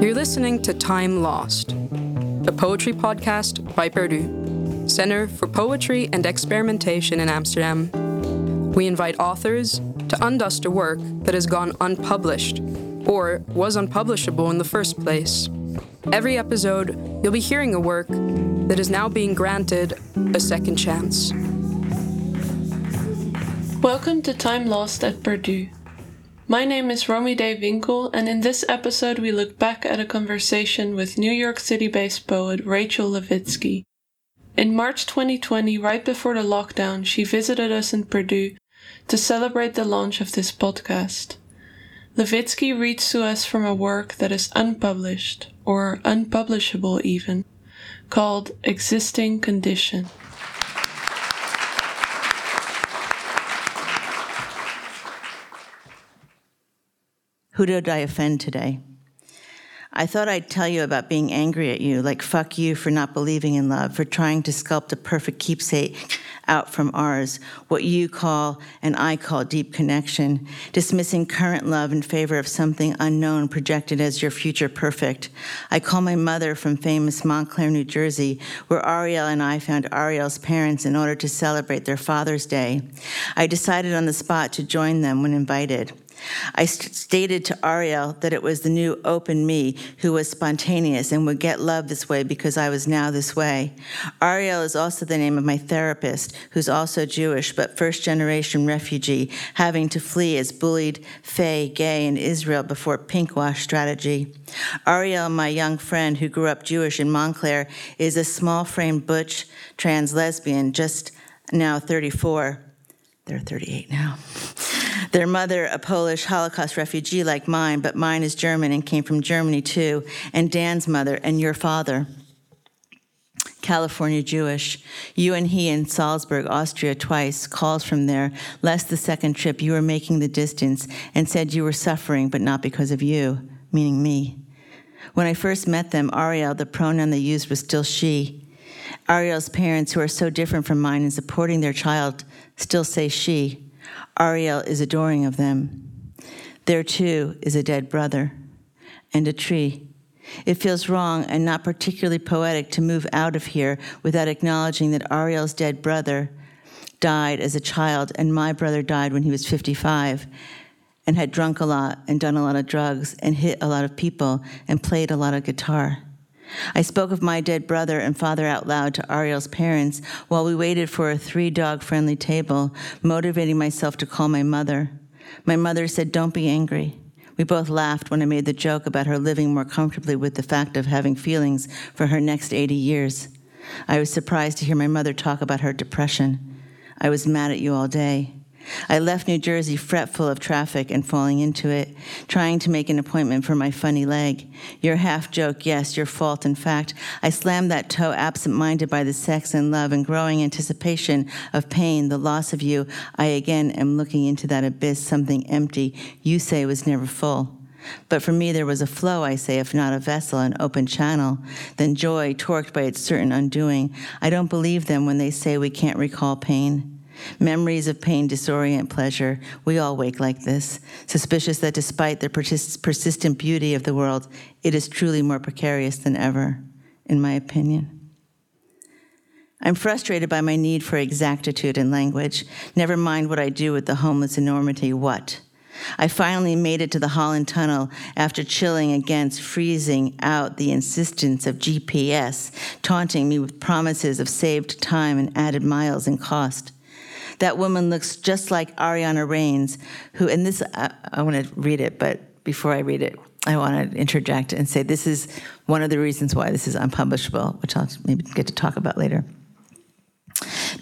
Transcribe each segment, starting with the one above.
You're listening to Time Lost, a poetry podcast by Perdu, Center for Poetry and Experimentation in Amsterdam. We invite authors to undust a work that has gone unpublished or was unpublishable in the first place. Every episode, you'll be hearing a work that is now being granted a second chance. Welcome to Time Lost at Perdu. My name is Romy Day Winkel, and in this episode, we look back at a conversation with New York City based poet Rachel Levitsky. In March 2020, right before the lockdown, she visited us in Perdu to celebrate the launch of this podcast. Levitsky reads to us from a work that is unpublished, or unpublishable even, called Existing Condition. Who did I offend today? I thought I'd tell you about being angry at you, like fuck you for not believing in love, for trying to sculpt a perfect keepsake out from ours, what you call and I call deep connection, dismissing current love in favor of something unknown projected as your future perfect. I call my mother from famous Montclair, New Jersey, where Ariel and I found Ariel's parents in order to celebrate their Father's Day. I decided on the spot to join them when invited. I st- stated to Ariel that it was the new open me who was spontaneous and would get love this way because I was now this way. Ariel is also the name of my therapist, who's also Jewish but first generation refugee, having to flee as bullied, fey, gay in Israel before pinkwash strategy. Ariel, my young friend who grew up Jewish in Montclair, is a small framed butch trans lesbian, just now 34. They're 38 now. Their mother, a Polish Holocaust refugee like mine, but mine is German and came from Germany too, and Dan's mother, and your father. California Jewish. You and he in Salzburg, Austria, twice, calls from there, less the second trip. You were making the distance and said you were suffering, but not because of you, meaning me. When I first met them, Ariel, the pronoun they used was still she. Ariel's parents, who are so different from mine in supporting their child, still say she. Ariel is adoring of them. There too is a dead brother and a tree. It feels wrong and not particularly poetic to move out of here without acknowledging that Ariel's dead brother died as a child and my brother died when he was 55 and had drunk a lot and done a lot of drugs and hit a lot of people and played a lot of guitar. I spoke of my dead brother and father out loud to Ariel's parents while we waited for a three dog friendly table, motivating myself to call my mother. My mother said, Don't be angry. We both laughed when I made the joke about her living more comfortably with the fact of having feelings for her next 80 years. I was surprised to hear my mother talk about her depression. I was mad at you all day. I left New Jersey fretful of traffic and falling into it, trying to make an appointment for my funny leg. Your half joke, yes, your fault. In fact, I slammed that toe absent minded by the sex and love and growing anticipation of pain, the loss of you. I again am looking into that abyss, something empty you say was never full. But for me, there was a flow, I say, if not a vessel, an open channel. Then joy, torqued by its certain undoing. I don't believe them when they say we can't recall pain. Memories of pain disorient pleasure. We all wake like this, suspicious that despite the persist- persistent beauty of the world, it is truly more precarious than ever, in my opinion. I'm frustrated by my need for exactitude in language. Never mind what I do with the homeless enormity, what? I finally made it to the Holland Tunnel after chilling against freezing out the insistence of GPS, taunting me with promises of saved time and added miles and cost. That woman looks just like Ariana Reines, who, and this, I, I want to read it, but before I read it, I want to interject and say this is one of the reasons why this is unpublishable, which I'll maybe get to talk about later.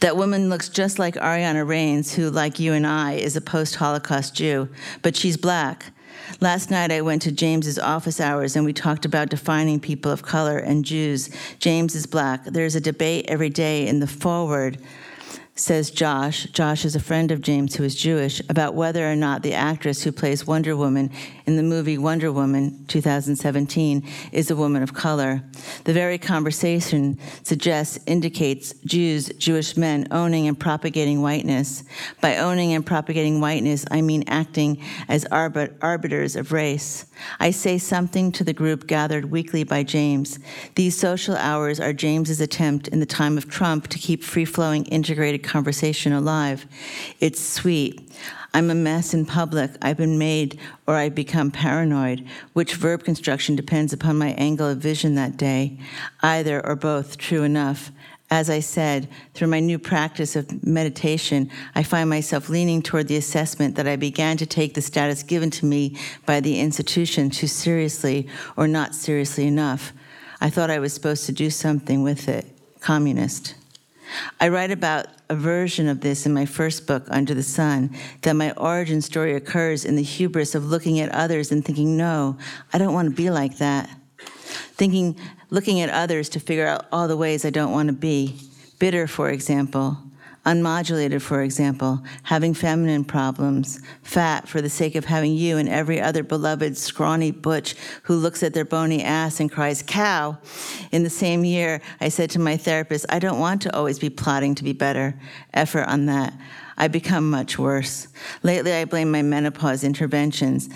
That woman looks just like Ariana Reines, who, like you and I, is a post Holocaust Jew, but she's black. Last night I went to James's office hours and we talked about defining people of color and Jews. James is black. There's a debate every day in the forward says Josh, Josh is a friend of James who is Jewish, about whether or not the actress who plays Wonder Woman in the movie Wonder Woman 2017 is a woman of color. The very conversation suggests, indicates Jews, Jewish men owning and propagating whiteness. By owning and propagating whiteness, I mean acting as arbiters of race. I say something to the group gathered weekly by James. These social hours are James's attempt in the time of Trump to keep free flowing, integrated conversation alive. It's sweet. I'm a mess in public. I've been made or I've become paranoid. Which verb construction depends upon my angle of vision that day. Either or both, true enough. As I said, through my new practice of meditation, I find myself leaning toward the assessment that I began to take the status given to me by the institution too seriously or not seriously enough. I thought I was supposed to do something with it. Communist. I write about a version of this in my first book, Under the Sun, that my origin story occurs in the hubris of looking at others and thinking, no, I don't want to be like that. Thinking, looking at others to figure out all the ways I don't want to be. Bitter, for example, unmodulated, for example, having feminine problems, fat for the sake of having you and every other beloved scrawny butch who looks at their bony ass and cries, cow. In the same year, I said to my therapist, I don't want to always be plotting to be better. Effort on that. I become much worse. Lately, I blame my menopause interventions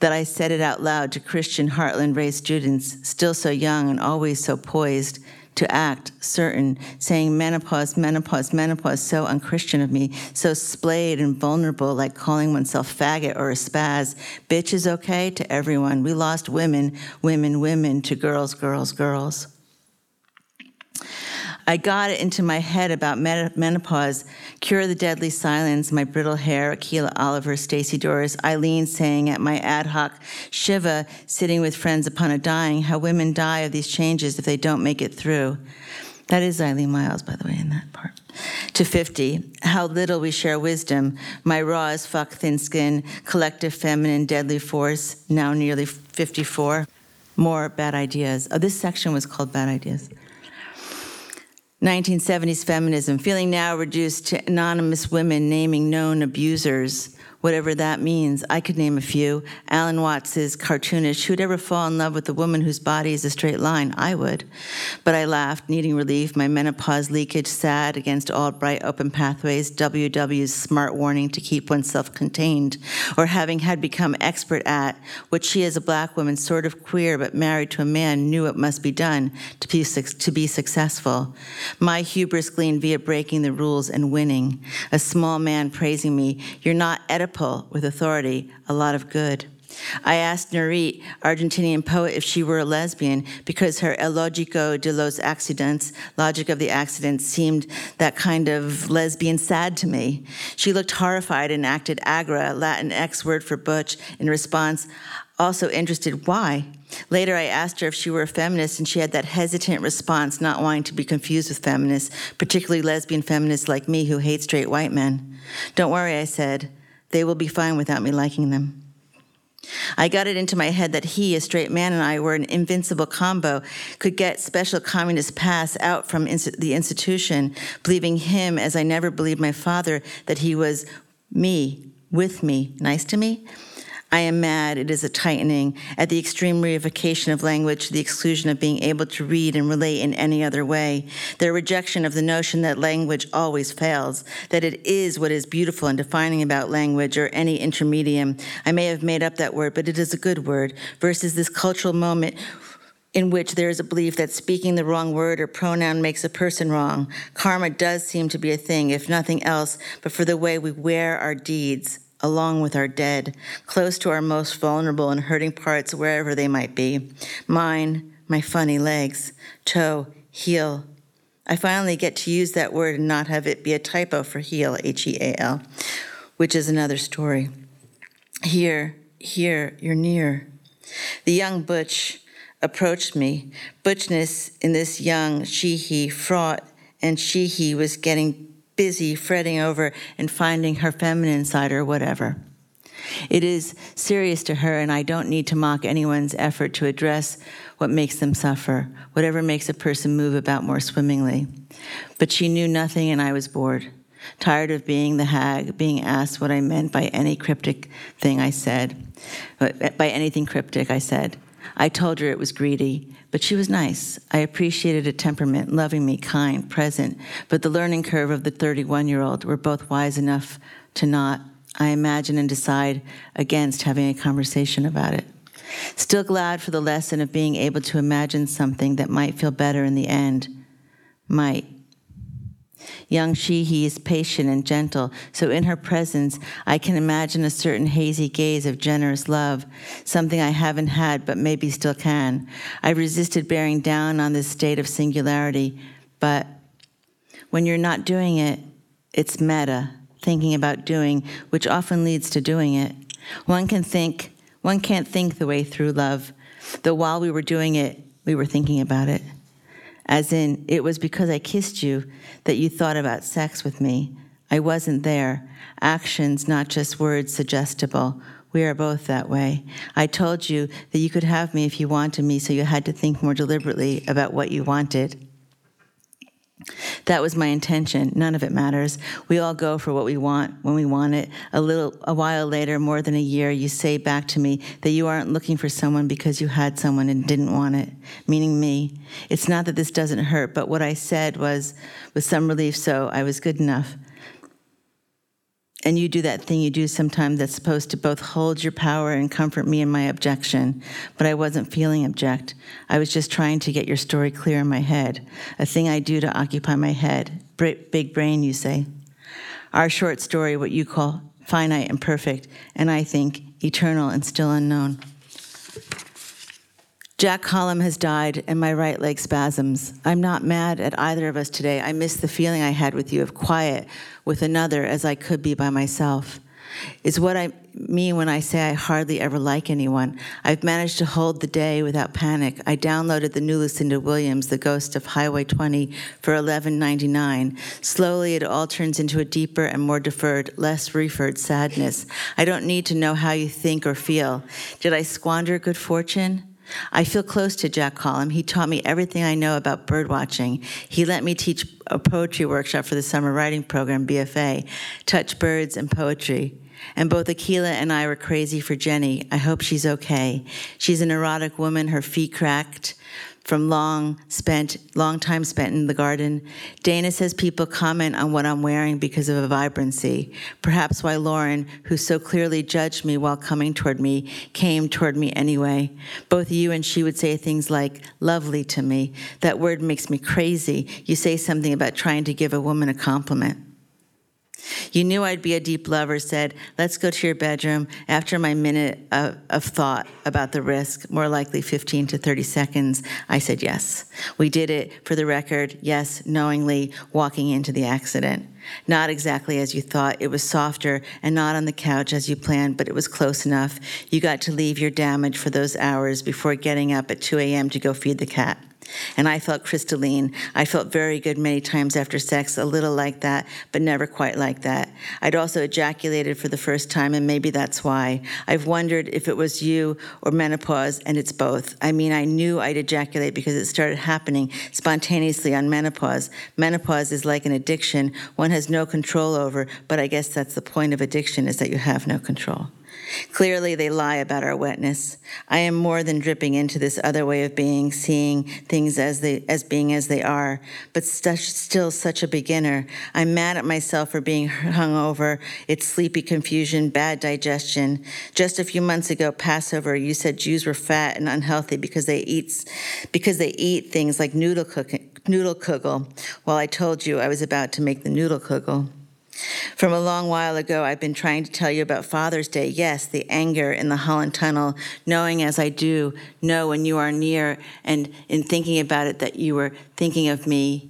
that I said it out loud to Christian Heartland raised students, still so young and always so poised to act certain, saying menopause, menopause, menopause, so unchristian of me, so splayed and vulnerable, like calling oneself faggot or a spaz. Bitch is okay to everyone. We lost women, women, women to girls, girls, girls. I got it into my head about menopause, Cure the Deadly Silence, my brittle hair, Akilah Oliver, Stacy Doris, Eileen saying at my ad hoc Shiva, sitting with friends upon a dying, how women die of these changes if they don't make it through. That is Eileen Myles, by the way, in that part. To 50, how little we share wisdom. My raw as fuck thin skin, collective feminine deadly force, now nearly 54. More bad ideas. Oh, this section was called Bad Ideas. 1970s feminism, feeling now reduced to anonymous women naming known abusers whatever that means. I could name a few. Alan Watts is cartoonish. Who'd ever fall in love with a woman whose body is a straight line? I would. But I laughed, needing relief, my menopause leakage sad against all bright open pathways, WW's smart warning to keep oneself contained, or having had become expert at what she as a black woman, sort of queer but married to a man, knew it must be done to be, to be successful. My hubris gleaned via breaking the rules and winning. A small man praising me, you're not Oedipus with authority, a lot of good. I asked Nurit, Argentinian poet, if she were a lesbian because her El Logico de los Accidents, logic of the accidents, seemed that kind of lesbian sad to me. She looked horrified and acted agra, Latin X word for butch, in response, also interested why. Later, I asked her if she were a feminist, and she had that hesitant response, not wanting to be confused with feminists, particularly lesbian feminists like me who hate straight white men. Don't worry, I said. They will be fine without me liking them. I got it into my head that he, a straight man, and I were an invincible combo, could get special communist pass out from the institution, believing him, as I never believed my father, that he was me, with me, nice to me. I am mad, it is a tightening, at the extreme reification of language the exclusion of being able to read and relate in any other way, their rejection of the notion that language always fails, that it is what is beautiful and defining about language or any intermedium. I may have made up that word, but it is a good word, versus this cultural moment in which there is a belief that speaking the wrong word or pronoun makes a person wrong. Karma does seem to be a thing, if nothing else, but for the way we wear our deeds along with our dead, close to our most vulnerable and hurting parts wherever they might be. Mine, my funny legs, toe, heel. I finally get to use that word and not have it be a typo for heel, H E A L, which is another story. Here, here, you're near. The young Butch approached me. Butchness in this young she he fraught, and she he was getting busy fretting over and finding her feminine side or whatever. It is serious to her, and I don't need to mock anyone's effort to address what makes them suffer, whatever makes a person move about more swimmingly. But she knew nothing, and I was bored. tired of being the hag, being asked what I meant by any cryptic thing I said, uh, by anything cryptic I said. I told her it was greedy, but she was nice. I appreciated a temperament, loving me, kind, present, but the learning curve of the 31 year old were both wise enough to not, I imagine, and decide against having a conversation about it. Still glad for the lesson of being able to imagine something that might feel better in the end. Might. Young she he is patient and gentle, so in her presence, I can imagine a certain hazy gaze of generous love, something I haven't had but maybe still can. I resisted bearing down on this state of singularity, but when you're not doing it, it's meta, thinking about doing, which often leads to doing it. One can think, one can't think the way through love, though while we were doing it, we were thinking about it as in, it was because I kissed you that you thought about sex with me. I wasn't there. Actions, not just words, suggestible. We are both that way. I told you that you could have me if you wanted me, so you had to think more deliberately about what you wanted. That was my intention. None of it matters. We all go for what we want when we want it. A little a while later, more than a year, you say back to me that you aren't looking for someone because you had someone and didn't want it, meaning me. It's not that this doesn't hurt, but what I said was with some relief, so I was good enough and you do that thing you do sometimes that's supposed to both hold your power and comfort me in my objection. But I wasn't feeling object. I was just trying to get your story clear in my head, a thing I do to occupy my head. Big brain, you say. Our short story, what you call finite and perfect, and I think eternal and still unknown. Jack Collom has died, and my right leg spasms. I'm not mad at either of us today. I miss the feeling I had with you of quiet with another as I could be by myself. Is what I mean when I say I hardly ever like anyone. I've managed to hold the day without panic. I downloaded the new Lucinda Williams, The Ghost of Highway 20, for $11.99. Slowly, it all turns into a deeper and more deferred, less referred sadness. I don't need to know how you think or feel. Did I squander good fortune? I feel close to Jack Collom. He taught me everything I know about bird watching. He let me teach a poetry workshop for the summer writing program, BFA, Touch Birds and Poetry. And both Akilah and I were crazy for Jenny. I hope she's okay. She's an erotic woman, her feet cracked from long spent long time spent in the garden. Dana says people comment on what I'm wearing because of a vibrancy. Perhaps why Lauren, who so clearly judged me while coming toward me, came toward me anyway. Both you and she would say things like lovely to me. That word makes me crazy. You say something about trying to give a woman a compliment. You knew I'd be a deep lover, said, Let's go to your bedroom. After my minute of, of, thought about the risk, more likely 15 to 30 seconds, I said yes. We did it, for the record, yes, knowingly, walking into the accident. Not exactly as you thought. It was softer and not on the couch as you planned, but it was close enough. You got to leave your damage for those hours before getting up at 2 a.m. to go feed the cat. And I felt crystalline. I felt very good many times after sex, a little like that, but never quite like that. I'd also ejaculated for the first time, and maybe that's why. I've wondered if it was you or menopause, and it's both. I mean, I knew I'd ejaculate because it started happening spontaneously on menopause. Menopause is like an addiction one has no control over, but I guess that's the point of addiction is that you have no control. Clearly, they lie about our wetness. I am more than dripping into this other way of being, seeing things as they as being as they are, but st- still such a beginner. I'm mad at myself for being hungover. It's sleepy confusion, bad digestion. Just a few months ago, Passover, you said Jews were fat and unhealthy because they eat because they eat things like noodle cooking, noodle kugel. While I told you I was about to make the noodle kugel. From a long while ago, I've been trying to tell you about Father's Day. Yes, the anger in the Holland Tunnel, knowing as I do, know when you are near, and in thinking about it, that you were thinking of me,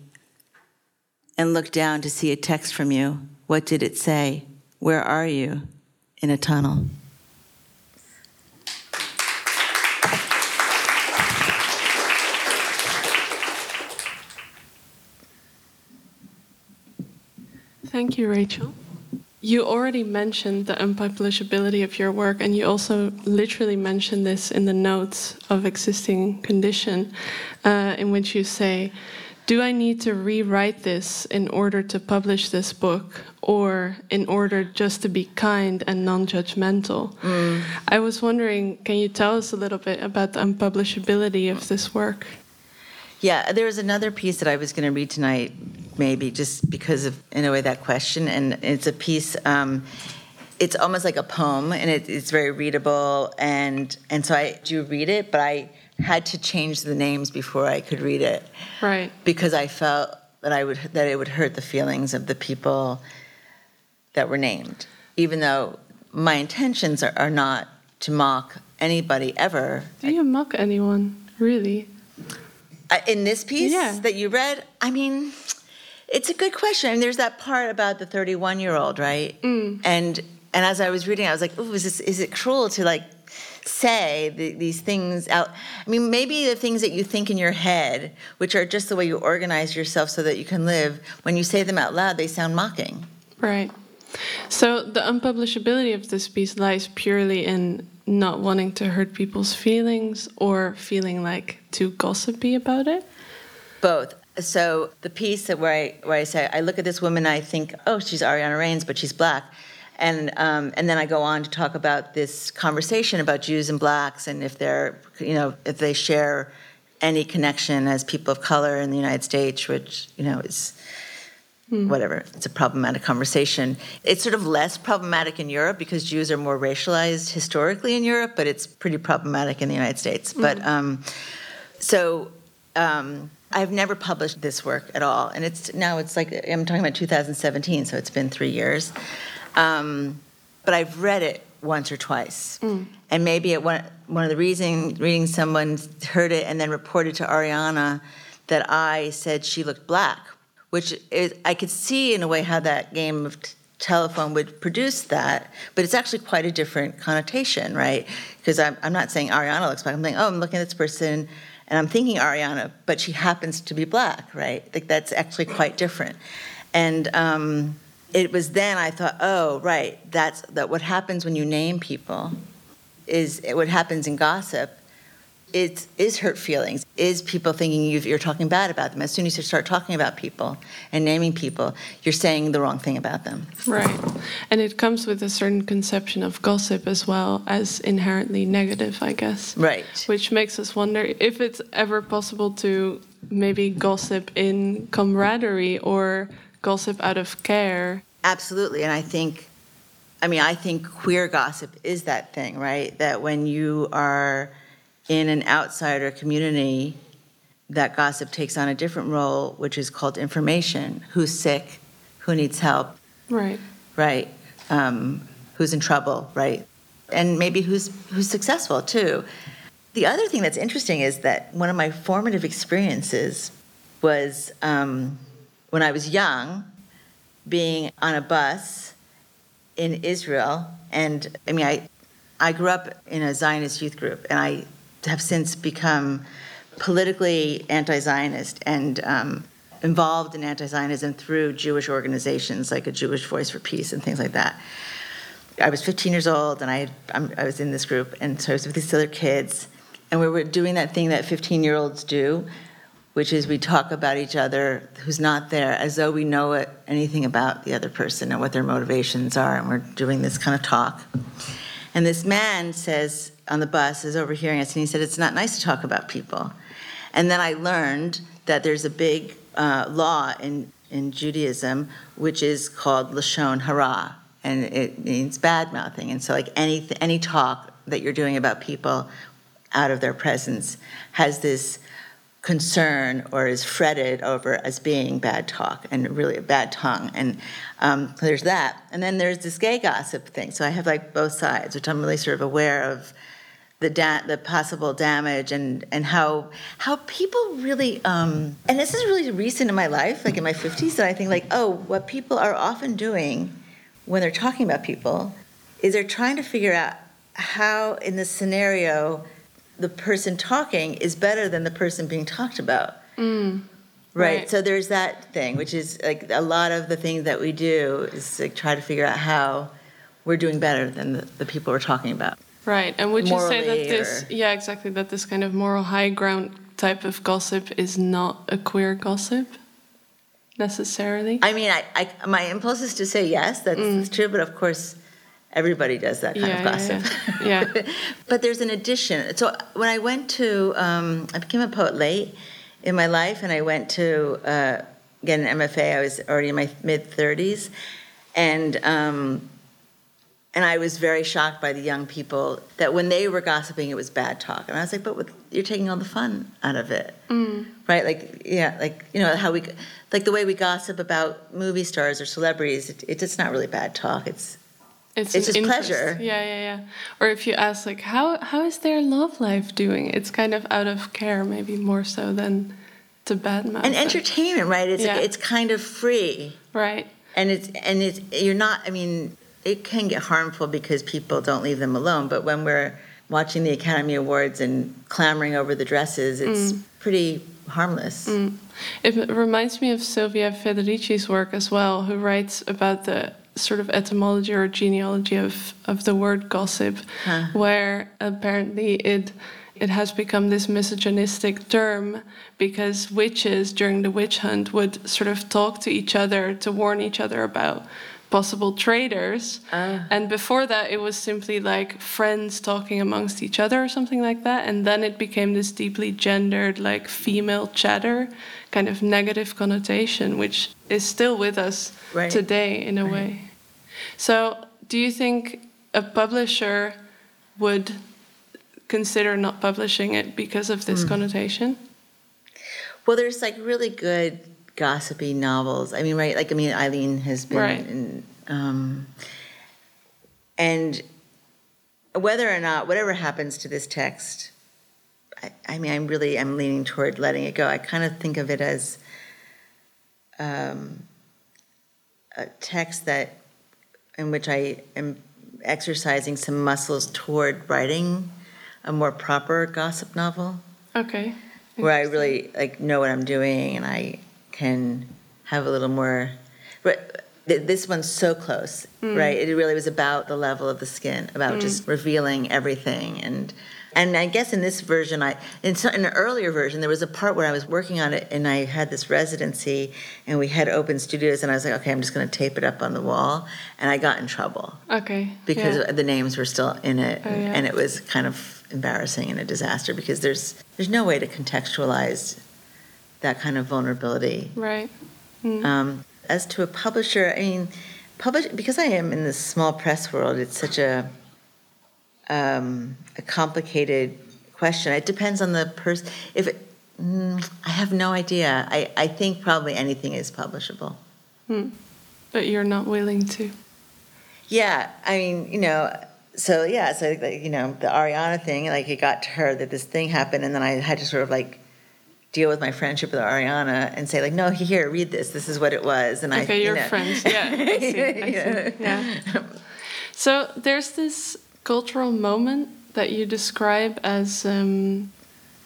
and look down to see a text from you. What did it say? Where are you? In a tunnel. Thank you, Rachel. You already mentioned the unpublishability of your work, and you also literally mentioned this in the notes of Existing Condition, uh, in which you say, do I need to rewrite this in order to publish this book or in order just to be kind and non judgmental? Mm. I was wondering, can you tell us a little bit about the unpublishability of this work? Yeah, there was another piece that I was going to read tonight, maybe just because of, in a way, that question. And it's a piece. Um, it's almost like a poem, and it, it's very readable. And and so I do read it, but I had to change the names before I could read it. Right. Because I felt that I would that it would hurt the feelings of the people that were named, even though my intentions are, are not to mock anybody ever. Do you mock anyone, really? In this piece yeah. that you read, I mean, it's a good question. I mean, there's that part about the 31 year old, right? Mm. And and as I was reading, I was like, "Oh, is this is it cruel to like say the, these things out. I mean, maybe the things that you think in your head, which are just the way you organize yourself so that you can live, when you say them out loud, they sound mocking. Right. So the unpublishability of this piece lies purely in not wanting to hurt people's feelings or feeling like too gossipy about it? Both. So the piece that where I where I say I look at this woman, I think, oh, she's Ariana Reines, but she's black and um, and then I go on to talk about this conversation about Jews and blacks and if they're you know if they share any connection as people of color in the United States, which you know is hmm. whatever. It's a problematic conversation. It's sort of less problematic in Europe because Jews are more racialized historically in Europe, but it's pretty problematic in the United States. Hmm. But um, so. Um, I've never published this work at all, and it's now it's like I'm talking about 2017, so it's been three years. Um, but I've read it once or twice. Mm. And maybe at one, one of the reason, reading someone heard it and then reported to Ariana that I said she looked black, which is, I could see in a way how that game of t- telephone would produce that, but it's actually quite a different connotation, right? Because I'm, I'm not saying Ariana looks black. I'm saying, oh, I'm looking at this person and I'm thinking Ariana, but she happens to be black, right? Like that's actually quite different. And um, it was then I thought, oh, right, that's that what happens when you name people is what happens in gossip it is hurt feelings is people thinking you are talking bad about them as soon as you start talking about people and naming people you're saying the wrong thing about them right and it comes with a certain conception of gossip as well as inherently negative i guess right which makes us wonder if it's ever possible to maybe gossip in camaraderie or gossip out of care. Absolutely. And I think, I mean, I think queer gossip is that thing, right? That when you are in an outsider community, that gossip takes on a different role, which is called information. Who's sick? Who needs help? Right. Right. Um, who's in trouble? Right. And maybe who's who's successful too. The other thing that's interesting is that one of my formative experiences was um, when I was young, being on a bus in Israel, and I mean, I, I grew up in a Zionist youth group, and I have since become politically anti Zionist and um, involved in anti Zionism through Jewish organizations like a Jewish Voice for Peace and things like that. I was 15 years old, and I, I was in this group, and so I was with these other kids, and we were doing that thing that 15 year olds do, which is we talk about each other who's not there as though we know it, anything about the other person and what their motivations are, and we're doing this kind of talk. And this man says on the bus is overhearing us, and he said, It's not nice to talk about people. And then I learned that there's a big uh, law in, in Judaism which is called Lashon Hara, and it means bad mouthing. And so, like any, any talk that you're doing about people out of their presence has this concern or is fretted over as being bad talk and really a bad tongue. And um, there's that. And then there's this gay gossip thing. So I have like both sides, which I'm really sort of aware of the da- the possible damage and and how how people really um, and this is really recent in my life, like in my 50s, that I think like oh, what people are often doing when they're talking about people is they're trying to figure out how in this scenario the person talking is better than the person being talked about. Mm, right. right. So there's that thing, which is like a lot of the things that we do is like try to figure out how we're doing better than the, the people we're talking about. Right. And would you say that this, yeah, exactly, that this kind of moral high ground type of gossip is not a queer gossip necessarily. I mean, I, I my impulse is to say yes, that's, that's true, but of course, everybody does that kind Mm. Yeah, of gossip. yeah. Yeah. but there's an addition. So when I went to, um, I became a poet late in my life, and I went to uh, get an MFA. I was already in my mid 30s, and um, and I was very shocked by the young people that when they were gossiping, it was bad talk, and I was like, but with, you're taking all the fun out of it, Mm. right? Like, yeah, like you know how we, like the way we gossip about movie stars or celebrities. It, it's not really bad talk. It's It's, It's just interest. pleasure. Yeah, yeah, yeah. Or if you ask, like, how how is their love life doing? It's kind of out of care, maybe more so than to badmouth. and entertainment, right? It's Yeah. it's kind of free. Right. And it's and it's you're not. I mean, it can get harmful because people don't leave them alone. But when we're watching the Academy Awards and clamoring over the dresses, it's Mm. pretty harmless. It reminds me of Silvia Federici's work as well, who writes about the sort of etymology or genealogy of, of the word gossip, where apparently it it has become this misogynistic term because witches during the witch hunt would sort of talk to each other to warn each other about possible traitors. Ah. And before that, it was simply like friends talking amongst each other or something like that. And then it became this deeply gendered, like female chatter, kind of negative connotation, which is still with us Right. today in a way. So, do you think a publisher would consider not publishing it because of this hmm. connotation? Well, there's like really good gossipy novels. I mean, right? Like, I mean, Eileen has been, Right. in, um, and whether or not whatever happens to this text, I, I mean, I'm really I'm leaning toward letting it go. I kind of think of it as um, a text that in which I am exercising some muscles toward writing a more proper gossip novel Okay. where I really like know what I'm doing and I can have a little more. But this one's so close, mm. right? It really was about the level of the skin, about mm. just revealing everything and. And I guess in this version, I in, so, in an earlier version, there was a part where I was working on it, and I had this residency, and we had open studios, and I was like, okay, I'm just going to tape it up on the wall, and I got in trouble Okay. because yeah. the names were still in it, Oh, and, yeah. and it was kind of embarrassing and a disaster because there's there's no way to contextualize that kind of vulnerability. Right. Um, as to a publisher, I mean, publish because I am in this small press world. It's such a um, a complicated question. It depends on the person. If it, mm, I have no idea, I, I think probably anything is publishable. But you're not willing to. Yeah, I mean, you know, so yeah, so like, you know, the Ariana thing, like it got to her that this thing happened, and then I had to sort of like deal with my friendship with Ariana and say like, no, here, read this. This is what it was, and I. Okay, you you're know. friends. Yeah, I see. I see. Yeah. So there's this cultural moment that you describe as um,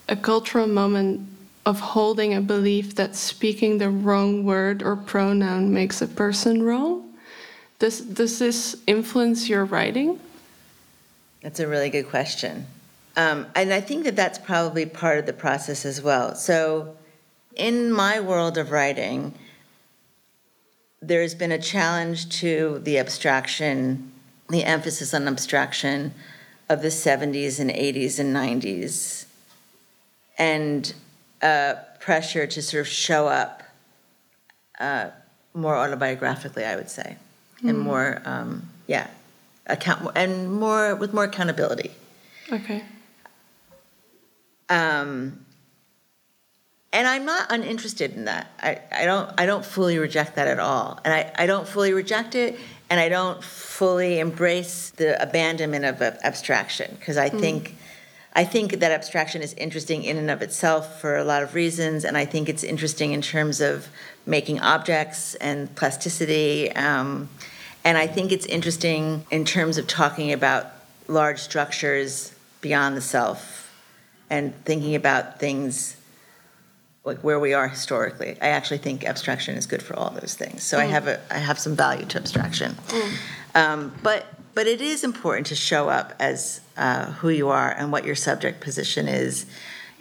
a cultural moment of holding a belief that speaking the wrong word or pronoun makes a person wrong. Does does this influence your writing? That's a really good question. Um, and I think that that's probably part of the process as well. So, in my world of writing, there's been a challenge to the abstraction, the emphasis on abstraction of the 70s and 80s and 90s, and uh, pressure to sort of show up uh, more autobiographically, I would say, and more, um, yeah, account and more with more accountability. Okay. Um, and I'm not uninterested in that. I, I don't I don't fully reject that at all. And I, I don't fully reject it and I don't fully embrace the abandonment of abstraction because I think I think that abstraction is interesting in and of itself for a lot of reasons, and I think it's interesting in terms of making objects and plasticity. Um, and I think it's interesting in terms of talking about large structures beyond the self and thinking about things like where we are historically. I actually think abstraction is good for all those things. So I have a I have some value to abstraction. Um, but but it is important to show up as uh, who you are and what your subject position is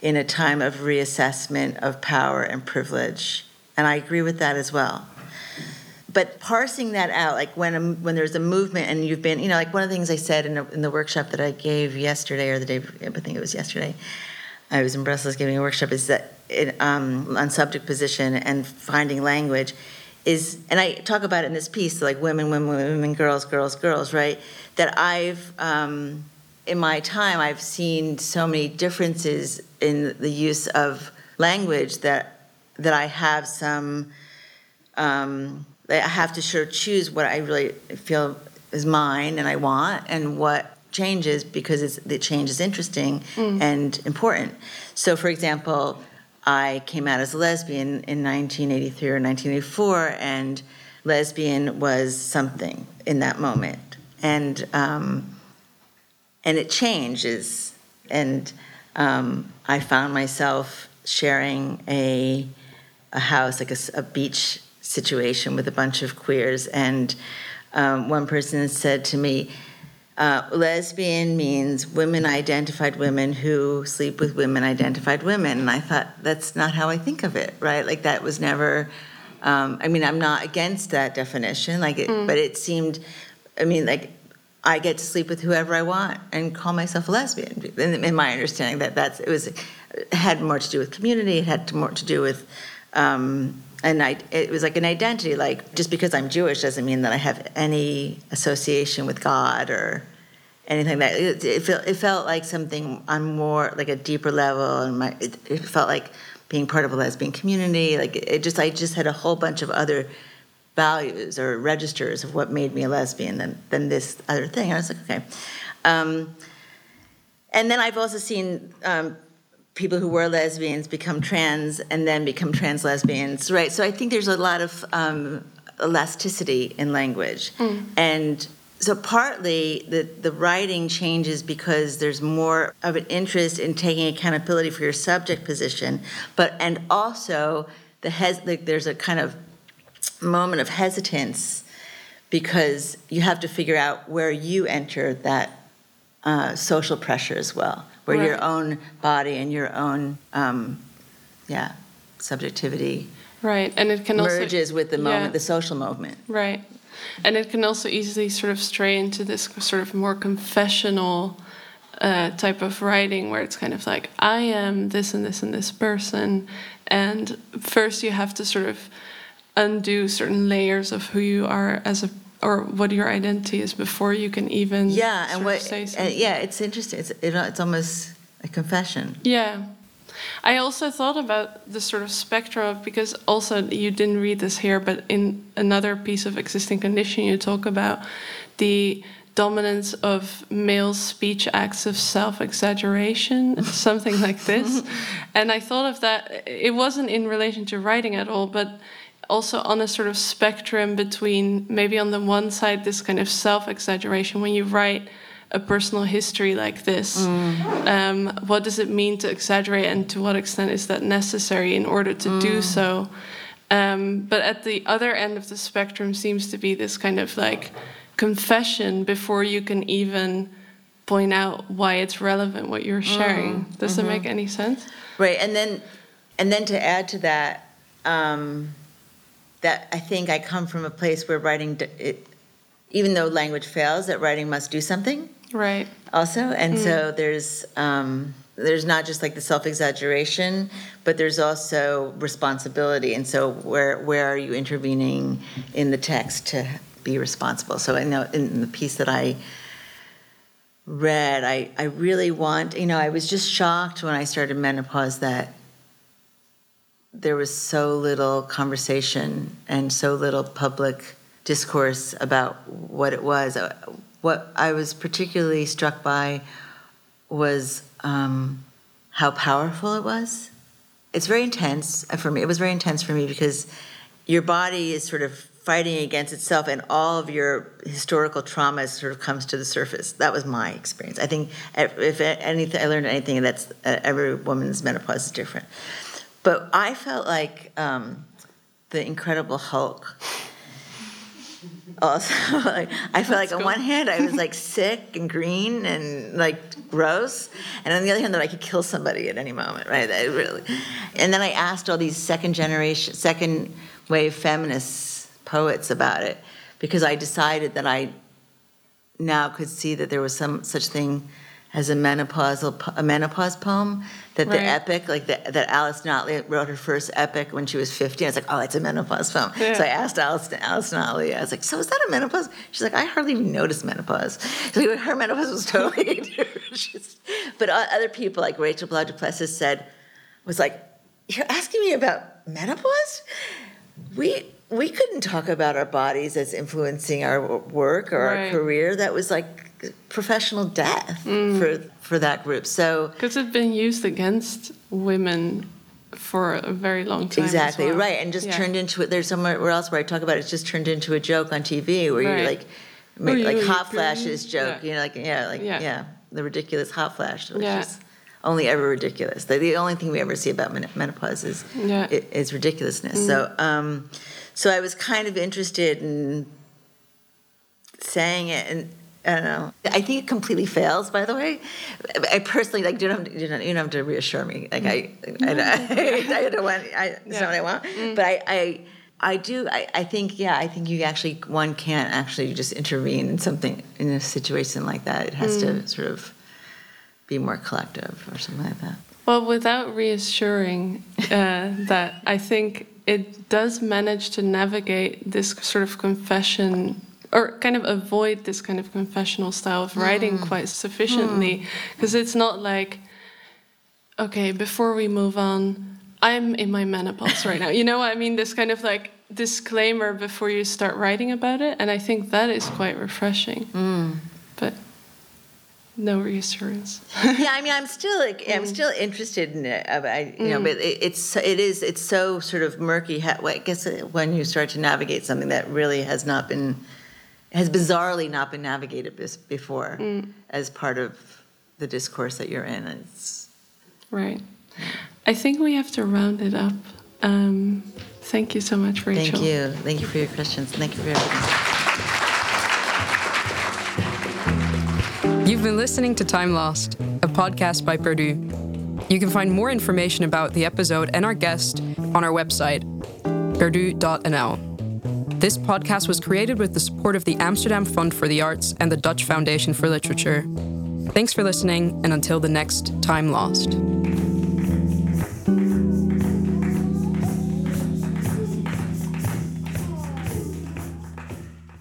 in a time of reassessment of power and privilege. And I agree with that as well. But parsing that out, like when a, when there's a movement and you've been, you know, like one of the things I said in, a, in the workshop that I gave yesterday or the day, I think it was yesterday, I was in Brussels giving a workshop, is that it, um, on subject position and finding language is, and I talk about it in this piece, like women, women, women, girls, girls, girls, right? That I've, um, in my time, I've seen so many differences in the use of language that that I have some. Um, I have to sort of choose what I really feel is mine and I want, and what changes because it's, the change is interesting mm. and important. So, for example, I came out as a lesbian in 1983 or 1984, and lesbian was something in that moment, and um, and it changes, and um, I found myself sharing a a house like a, a beach situation with a bunch of queers, and um, one person said to me. Uh, lesbian means women identified women who sleep with women identified women. And I thought, that's not how I think of it, right? Like, that was never, um, I mean, I'm not against that definition, like, it, mm. but it seemed, I mean, like, I get to sleep with whoever I want and call myself a lesbian. In, in my understanding, that that's it was it had more to do with community. It had more to do with um, and I, it was like an identity. Like just because I'm Jewish doesn't mean that I have any association with God or anything that it, it, felt, it felt like something on more like a deeper level, and my it, it felt like being part of a lesbian community. Like it just I just had a whole bunch of other values or registers of what made me a lesbian than than this other thing. I was like, okay. Um, and then I've also seen um, people who were lesbians become trans and then become trans lesbians, right? So I think there's a lot of um, elasticity in language. Mm. And so partly the, the writing changes because there's more of an interest in taking accountability for your subject position, but and also the hes- like there's a kind of moment of hesitance because you have to figure out where you enter that uh, social pressure as well where right. your own body and your own um, yeah subjectivity right and it can merges also, with the moment yeah. the social movement right and it can also easily sort of stray into this sort of more confessional uh, type of writing where it's kind of like i am this and this and this person and first you have to sort of undo certain layers of who you are as a or what your identity is before you can even yeah and what and yeah it's interesting. It's it, it's almost a confession. Yeah. I also thought about the sort of spectrum because also you didn't read this here but in another piece of existing condition you talk about the dominance of male speech acts of self-exaggeration something like this. And i thought of that it wasn't in relation to writing at all but also on a sort of spectrum between maybe on the one side this kind of self-exaggeration when you write a personal history like this mm. um, what does it mean to exaggerate and to what extent is that necessary in order to mm. do so um, but at the other end of the spectrum seems to be this kind of like confession before you can even point out why it's relevant what you're sharing mm. does mm-hmm. it make any sense right and then and then to add to that um, that I think I come from a place where writing, it, even though language fails, that writing must do something. Right. Also, and mm. so there's um, there's not just like the self exaggeration, but there's also responsibility. And so where where are you intervening in the text to be responsible? So I know in the piece that I read, I I really want you know I was just shocked when I started menopause that there was so little conversation and so little public discourse about what it was. Uh, what I was particularly struck by was um, how powerful it was. It's very intense uh, for me. It was very intense for me because your body is sort of fighting against itself and all of your historical trauma sort of comes to the surface that was my experience i think if anything i learned anything that's uh, every woman's menopause is different but I felt like um, the Incredible Hulk also like, I feel like on one hand I was like sick and green and like gross, and on the other hand that I could kill somebody at any moment, right? I really, and then I asked all these second generation, second wave feminists poets about it because I decided that I now could see that there was some such thing as a menopausal po- a menopause poem that the Right. epic like the, that Alice Notley wrote her first epic when she was 15 I was like oh it's a menopause poem Yeah. so I asked Alice Alice Notley I was like so is that a menopause she's like I hardly even noticed menopause so her menopause was totally different She's- but o- other people like Rachel Blau DuPlessis said was like you're asking me about menopause we we couldn't talk about our bodies as influencing our w- work or Right. our career. That was like professional death Mm. for for that group. So Because it's been used against women for a very long time. exactly well. right, and just Yeah. turned into it. There's somewhere else where I talk about it. It's just turned into a joke on TV where Right. you're like. Make, like you hot flashes joke, Yeah. you know, like yeah, like Yeah. yeah, the ridiculous hot flash, which Yeah. is only ever ridiculous. The, the only thing we ever see about men- menopause is Yeah. Mm. is ridiculousness. So, um, so I was kind of interested in saying it, and I don't know. I think it completely fails. By the way, I personally like. You don't, have to- you don't, you don't have to reassure me. Like I, I, I, I don't want. I, it's Yeah. not what I want. But I, I, I do. I, I think. Yeah. I think you actually one can't actually just intervene in something in a situation like that. It has to sort of be more collective or something like that. Well, without reassuring uh, that, I think it does manage to navigate this sort of confession or kind of avoid this kind of confessional style of writing hmm. quite sufficiently. Hmm. Because it's not like okay before we move on i'm in my menopause right now. You know what i mean? This kind of like disclaimer before you start writing about it and i think that is quite refreshing. Hmm. But no reassurance. Yeah, I mean, I'm still like, I'm still interested in it. uh, I, you know, but it, it's it is it's so sort of murky. well, I guess uh, when you start to navigate something that really has not been, has bizarrely not been navigated bis- before, as part of the discourse that you're in. It's Right. I think we have to round it up. Um, thank you so much, Rachel. thank you, thank you for your questions. Thank you for everything. You've been listening to Time Lost, a podcast by Perdu. You can find more information about the episode and our guest on our website, perdu.nl. This podcast was created with the support of the Amsterdam Fund for the Arts and the Dutch Foundation for Literature. Thanks for listening, and until the next Time Lost.